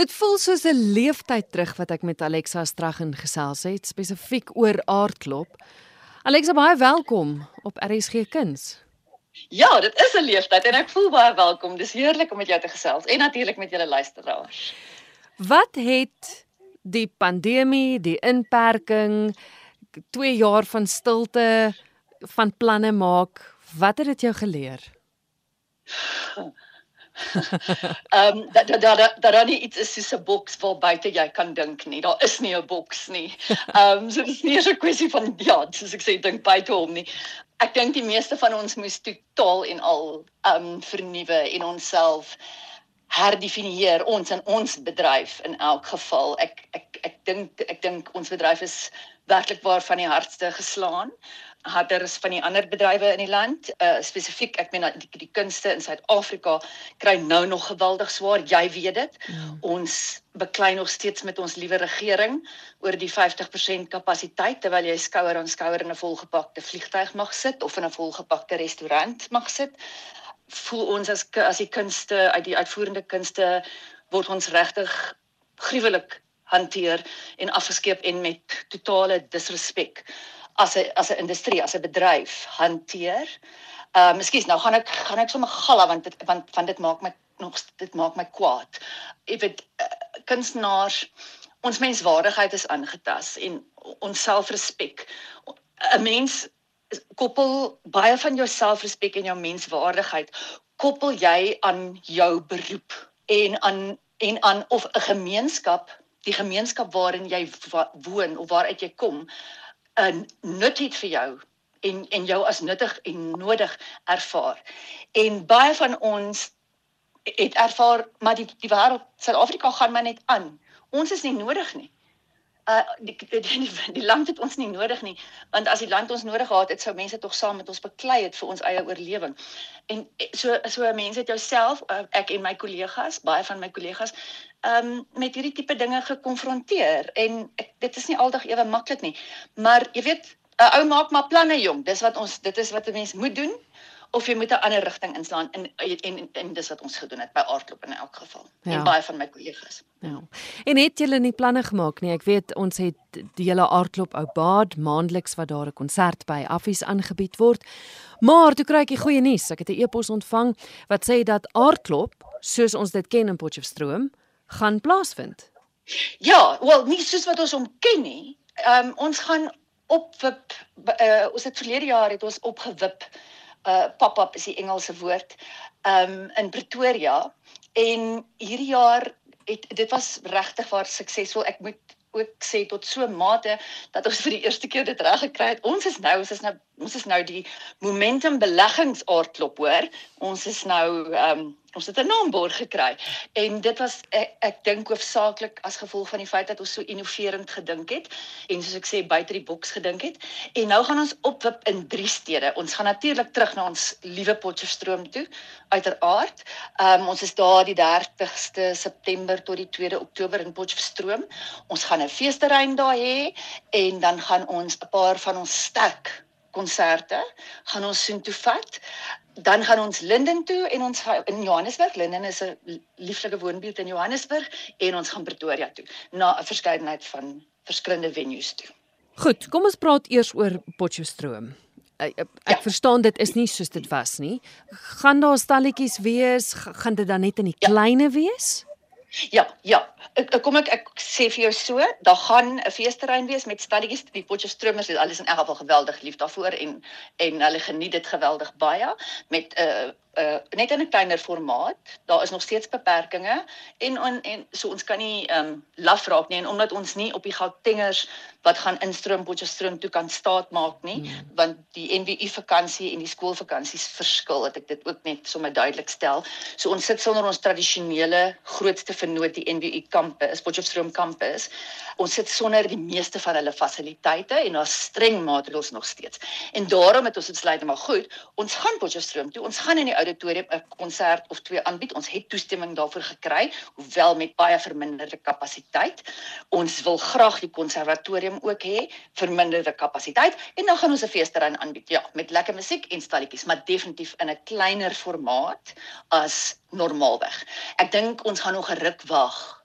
Dit voel soos 'n leeftyd terug wat ek met Alexa Straggen gesels het spesifiek oor aardklop. Alexa, baie welkom op RSG Kuns. Ja, dit is 'n leeftyd en ek voel baie welkom. Dis heerlik om met jou te gesels en natuurlik met julle luisteraars. Wat het die pandemie, die inperking, 2 jaar van stilte van planne maak, wat het dit jou geleer? Ehm um, dat dat dat dat daar nie iets is soos 'n boks waar buite jy kan dink nie. Daar is nie 'n boks nie. Ehm um, so dis nie 'n kwessie van ja, soos ek sê dink buite hom nie. Ek dink die meeste van ons moes totaal en al ehm um, vernuwe en onsself herdefinieer ons in ons bedryf in elk geval. Ek ek ek dink ek dink ons bedryf is werklik waar van die hardste geslaan harder as van die ander bedrywe in die land. Uh spesifiek, ek meen die, die kunste in Suid-Afrika kry nou nog geweldig swaar. Jy weet dit. Ja. Ons beklei nog steeds met ons liewe regering oor die 50% kapasiteit terwyl jy skouer aan skouer in 'n volgepakte vliegtyg mag sit of in 'n volgepakte restaurant mag sit. Voel ons as as die kunste uit die uitvoerende kunste word ons regtig gruwelik hanteer en afgeskeep en met totale disrespek as 'n as 'n industrie, as 'n bedryf hanteer. Ehm uh, ekskuus, nou gaan ek gaan ek sommer galla want dit want van dit maak my nog dit maak my kwaad. Ek weet uh, kunstenaars ons menswaardigheid is aangetas en ons selfrespek. 'n Mens koppel baie van jou selfrespek en jou menswaardigheid koppel jy aan jou beroep en aan en aan of 'n gemeenskap die gemeenskap waarin jy woon of waaruit jy kom 'n nut het vir jou en en jou as nuttig en nodig ervaar. En baie van ons het ervaar maar die die wêreld Suid-Afrika gaan maar net aan. Ons is nie nodig nie. Uh die die, die die land het ons nie nodig nie want as die land ons nodig gehad het sou mense tog saam met ons beklei het vir ons eie oorlewing. En so so mense het jouself uh, ek en my kollegas, baie van my kollegas um met hierdie tipe dinge gekonfronteer en ek, dit is nie aldag ewe maklik nie. Maar jy weet, 'n ou maak maar planne jong. Dis wat ons dit is wat 'n mens moet doen of jy moet 'n ander rigting inslaan en en en, en dis wat ons gedoen het by aardklop in elk geval. Ja. En baie van my kollegas. Ja. En het julle nie planne gemaak nie? Ek weet ons het die hele aardklop ou baad maandeliks wat daar 'n konsert by Affies aangebied word. Maar toe kry ek die goeie nuus. Ek het 'n e-pos ontvang wat sê dat aardklop soos ons dit ken in Potchefstroom gaan plaasvind. Ja, wel nie soos wat ons hom ken nie. Ehm um, ons gaan opwip uh, ons het verlede jaar het ons opgewip uh pop-up is die Engelse woord um in Pretoria en hierdie jaar het dit was regtig waar suksesvol. Ek moet ook sê tot so mate dat ons vir die eerste keer dit reg gekry het. Ons is nou, ons is nou ons is nou die momentum beleggingsaardklop hoor. Ons is nou ehm um, ons het 'n naamborg gekry. En dit was ek, ek dink hoofsaaklik as gevolg van die feit dat ons so innoverend gedink het en soos ek sê buite die boks gedink het. En nou gaan ons opwip in drie stede. Ons gaan natuurlik terug na ons liewe Potchefstroom toe uiteraard. Um, ons is daar die 30ste September tot die 2de Oktober in Potchefstroom. Ons gaan 'n feesterrein daar hê en dan gaan ons 'n paar van ons sterk konserte gaan ons soontoe vat dan gaan ons Linden toe en ons in Johannesburg. Linden is 'n lieflike woonbuurt in Johannesburg en ons gaan Pretoria toe na 'n verskeidenheid van verskillende venues toe. Goed, kom ons praat eers oor Potchefstroom. Ek, ek ja. verstaan dit is nie soos dit was nie. Gaan daar stalletjies wees? Gaan dit dan net in die ja. kleine wees? Ja, ja. Ek kom ek ek sê vir jou so, daar gaan 'n feesterrein wees met stalletjies, die Potchefstromers het alles in elk geval geweldig lief daarvoor en en hulle geniet dit geweldig baie met 'n uh, uh net in 'n kleiner formaat. Daar is nog steeds beperkings en en, en so ons kan nie ehm um, laf raak nie en omdat ons nie op die Gautengers wat gaan instroom Potchefstroom toe kan staat maak nie, hmm. want die NWU vakansie en die skoolvakansies verskil, het ek dit ook net sommer duidelik stel. So ons sit sonder ons tradisionele grootste vernoot die NWU kampus, Potchefstroom kampus. Ons sit sonder die meeste van hulle fasiliteite en daar's streng maatreëls nog steeds. En daarom het ons besluit maar goed, ons gaan Potchefstroom toe. Ons gaan in die auditorium 'n konsert of twee aanbied. Ons het toestemming daarvoor gekry, hoewel met baie verminderde kapasiteit. Ons wil graag die konservatorium ook hê, verminderde kapasiteit en dan gaan ons 'n feesterrein aanbied. Ja, met lekker musiek en stalletjies, maar definitief in 'n kleiner formaat as normaalweg. Ek dink ons gaan nog 'n ruk wag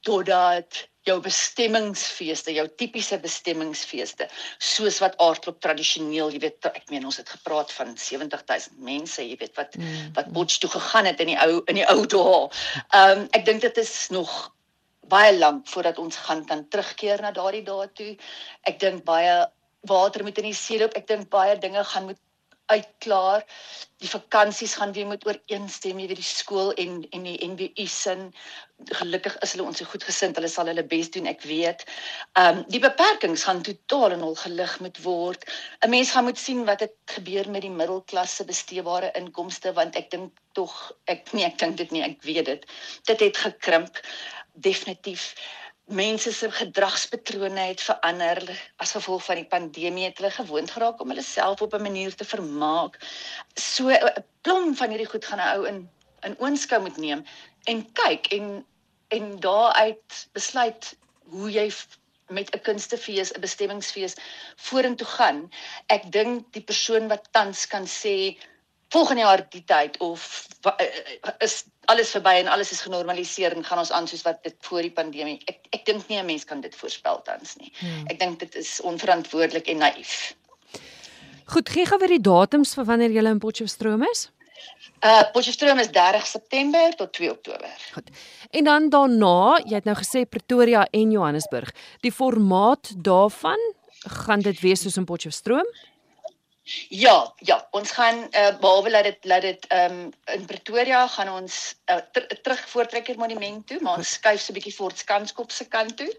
totdat jou bestemmingsfeeste, jou tipiese bestemmingsfeeste, soos wat aardklop tradisioneel, jy weet, ek meen ons het gepraat van 70000 mense, jy weet wat mm. wat Potch toe gegaan het in die ou in die ou dae. Ehm um, ek dink dit is nog baie lank voordat ons gaan kan terugkeer na daardie dae toe. Ek dink baie water moet in die see loop. Ek dink baie dinge gaan moet uitklaar. Die vakansies gaan weer moet ooreenstem, jy weet die skool en en die NWU sin. Gelukkig is hulle ons so goed gesind. Hulle sal hulle bes doen, ek weet. Ehm um, die beperkings gaan totaal en al gelig moet word. 'n Mens gaan moet sien wat het gebeur met die middelklasse besteebare inkomste want ek dink tog ek nee, ek dink dit nie, ek weet dit. Dit het gekrimp definitief mense se gedragspatrone het verander as gevolg van die pandemie het hulle gewoond geraak om hulle self op 'n manier te vermaak. So 'n plom van hierdie goed gaan 'n ou in in oënskou moet neem en kyk en en daaruit besluit hoe jy met 'n kunstefees, 'n bestemmingsfees vorentoe gaan. Ek dink die persoon wat tans kan sê volgende jaar die tyd of is alles verby en alles is genormaliseer en gaan ons aan soos wat dit voor die pandemie. Ek ek dink nie 'n mens kan dit voorspel tans nie. Hmm. Ek dink dit is onverantwoordelik en naïef. Goed, gee gou weer die datums vir wanneer jy in Potchefstroom is? Uh Potchefstroom is 30 September tot 2 Oktober. Goed. En dan daarna, jy het nou gesê Pretoria en Johannesburg. Die formaat daarvan gaan dit wees soos in Potchefstroom? Ja, ja, ons gaan uh, behalwe dat dit laat dit ehm um, in Pretoria gaan ons uh, ter, terug voortrekker monument toe, maar ons skuif so 'n bietjie voort Skanskop se kant toe.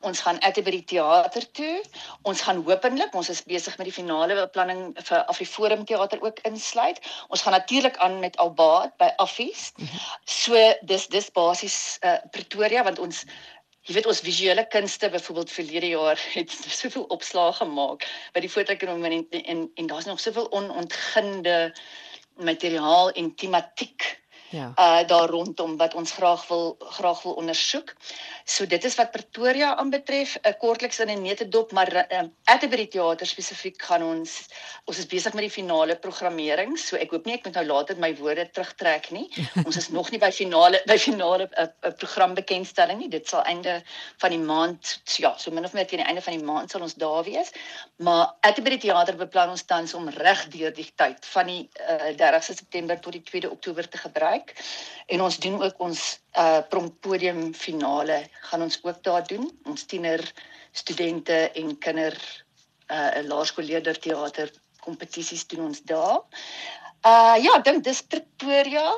Ons gaan Atterbury teater toe. Ons gaan hopelik, ons is besig met die finale beplanning vir Afriforum teater ook insluit. ons gaan natuurlik aan met Albaat by Affies. Mhm. So dis dis basies uh, Pretoria want ons Jy weet ons visuele kunste byvoorbeeld verlede jaar het soveel opslae gemaak by die fotoekonomie en en, en daar's nog soveel onontginde materiaal en tematiek ja. uh daar rondom wat ons graag wil graag wil ondersoek. So dit is wat Pretoria aanbetref, 'n uh, kortliks in 'n netedop, maar uh, Atterbury Theater spesifiek gaan ons ons is besig met die finale programmering. So ek hoop nie ek moet nou later my woorde terugtrek nie. ons is nog nie by finale by finale 'n uh, uh, programbekendstelling nie. Dit sal einde van die maand ja, so min of meer teen die einde van die maand sal ons daar wees. Maar Atterbury Theater beplan ons tans om reg deur die tyd van die uh, 30 September tot die 2 Oktober te gebruik plek en ons doen ook ons uh prompodium finale gaan ons ook daar doen ons tiener studente en kinder uh laerskoolleerder teater kompetisies doen ons daar. Uh ja, dink dis Pretoria.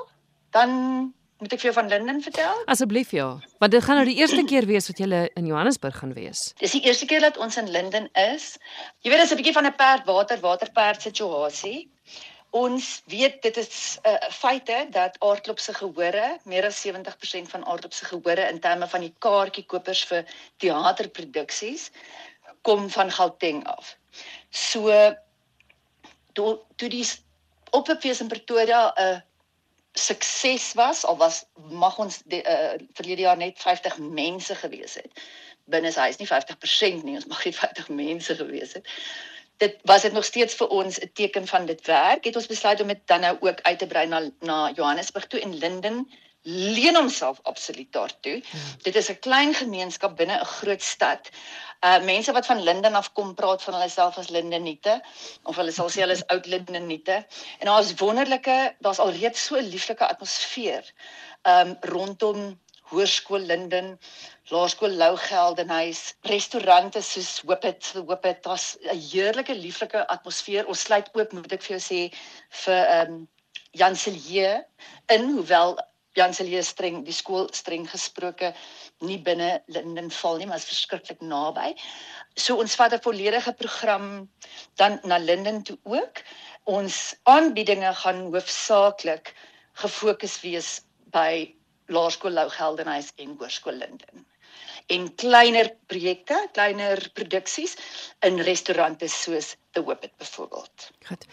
Dan moet ek vir jou van Linden vertel? Asseblief ja, want dit gaan nou die eerste keer wees wat jy in Johannesburg gaan wees. Dis die eerste keer dat ons in Linden is. Jy weet dit is 'n bietjie van 'n perd water waterperd situasie. Ons weet dit is 'n uh, feite dat aardklop se gehore, meer as 70% van aardklop se gehore in terme van die kaartjiekopers vir teaterproduksies kom van Gauteng af. So toe toe die opfees in Pretoria 'n uh, sukses was, al was mag ons die, uh, verlede jaar net 50 mense gewees het. Binne is hy is nie 50% nie, ons mag net 50 mense gewees het dit was dit nog steeds vir ons 'n teken van dit werk. Het ons besluit om dit dan nou ook uit te brei na na Johannesburg toe en Linden leen homself absoluut daartoe. Ja. Dit is 'n klein gemeenskap binne 'n groot stad. Uh mense wat van Linden af kom praat van hulle self as Lindeniete of hulle sal sê hulle is oud Lindeniete. En daar is wonderlike, daar's alreeds so 'n lieflike atmosfeer um rondom Hoërskool Linden Laerskool Lou Geldenhuis, restaurante soos Whippet, Whippet, daar's 'n heerlike lieflike atmosfeer. Ons sluit ook, moet ek vir jou sê, vir ehm um, Jan Silje in, hoewel Jan Silje streng die skool streng gesproke nie binne Linden val nie, maar is verskriklik naby. So ons vat 'n volledige program dan na Linden toe ook. Ons aanbiedinge gaan hoofsaaklik gefokus wees by Laerskool Lou Geldenhuis en Hoërskool Linden en kleiner projekte, kleiner produksies in restaurante soos The Whippet byvoorbeeld. Goed.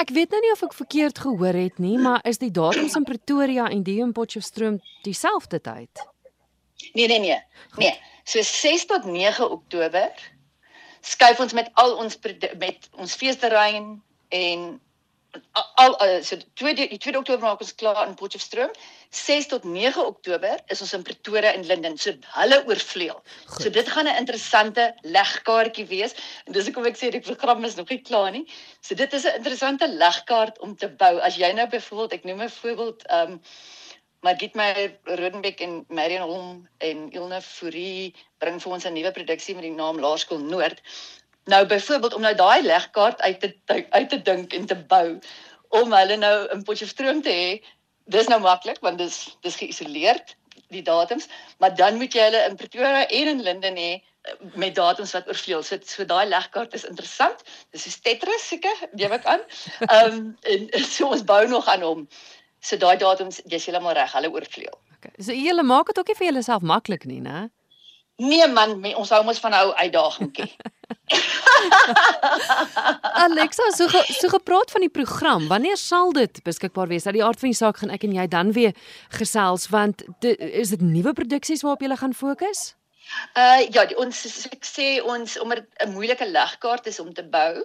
Ek weet nou nie of ek verkeerd gehoor het nie, maar is die datums in Pretoria en die in Potchefstroom dieselfde tyd? Nee nee nee. Goed. Nee. So 6 tot 9 Oktober skuif ons met al ons met ons feesterrein en al uh, so 2 die 2 Oktober maak ons klaar in Potchefstroom. 6 tot 9 Oktober is ons in Pretoria en Linden. So hulle oorvleuel. So dit gaan 'n interessante legkaartjie wees. En dis hoekom ek sê die program is nog nie klaar nie. So dit is 'n interessante legkaart om te bou. As jy nou byvoorbeeld, ek noem 'n voorbeeld, ehm um, Margit Meyer Rodenbeck en Marion Holm en Ilne Fourie bring vir ons 'n nuwe produksie met die naam Laerskool Noord. Nou byvoorbeeld om nou daai legkaart uit te uit te dink en te bou om hulle nou in Potchefstroom te hê. Dis nou maklik want dis dis geïsoleerd die datums, maar dan moet jy hulle in Pretoria en in Linden hê eh, met datums wat oorvleuel. So so daai legkaart is interessant. Dis is Tetris seker, neem ek aan. Ehm um, en so ons bou nog aan hom. So daai datums, jy's heeltemal reg, hulle oorvleuel. Okay. So julle maak dit ook nie vir julleself maklik nie, né? Nee man, my, ons hou mos van 'n ou uitdagingkie. Alexa, so ge, so gepraat van die program. Wanneer sal dit beskikbaar wees? Uit die aard van die saak gaan ek en jy dan weer gesels want dit, is dit nuwe produksies waarop jy gaan fokus? Uh ja, die, ons ek sê ons omdat dit 'n moeilike legkaart is om te bou,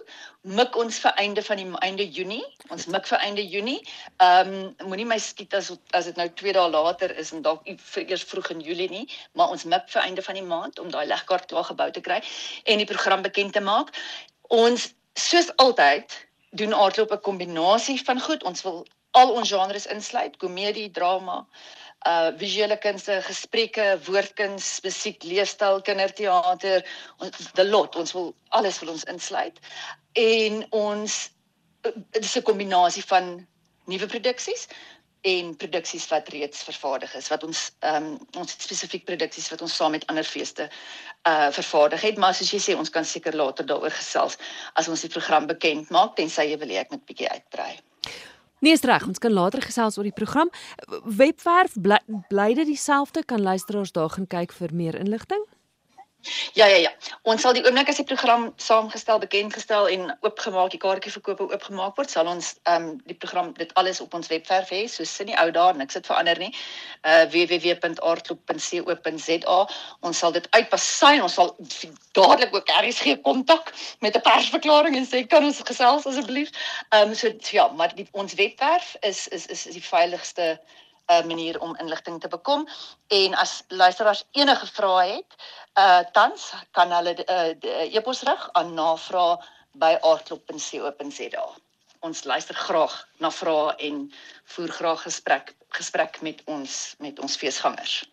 mik ons vir einde van die einde Junie. Ons mik vir einde Junie. Ehm um, moenie my skiet as as dit nou 2 dae later is en dalk eers vroeg in Julie nie, maar ons mik vir einde van die maand om daai legkaart klaar gebou te kry en die program bekend te maak. Ons soos altyd doen aardloop 'n kombinasie van goed. Ons wil al ons genres insluit, komedie, drama, uh visuele kunste, gesprekke, woordkuns, musiek, leefstyl, kinderteater, the lot, ons wil alles wil ons insluit. En ons uh, dit is 'n kombinasie van nuwe produksies en produksies wat reeds vervaardig is wat ons ehm um, ons spesifiek produksies wat ons saam met ander feeste uh vervaardig het maar soos jy sê ons kan seker later daaroor gesels as ons die program bekend maak tensy jy wil hê ek moet bietjie uitbrei. Nee, is reg. Ons kan later gesels oor die program. Webwerf bly, bly dit dieselfde? Kan luisteraars daar gaan kyk vir meer inligting? Ja ja ja. Ons sal die oomblik as die program saamgestel, bekendgestel en oopgemaak, die kaartjieverkope oopgemaak word, sal ons ehm um, die program dit alles op ons webwerf hê, so sin die ou daar niks het verander nie. Uh www.aardklop.co.za. Ons sal dit uitpassy en ons sal dadelik ook eers gee kontak met 'n persverklaring en sê kan ons gesels asseblief. Ehm um, so ja, maar die, ons webwerf is is is die veiligste 'n uh, manier om inligting te bekom en as luisteraars enige vrae het, uh tans kan hulle 'n uh, e-pos rig aan navraag by aardklop.co.za. Ons luister graag na vrae en voer graag gesprek gesprek met ons met ons feesgangers.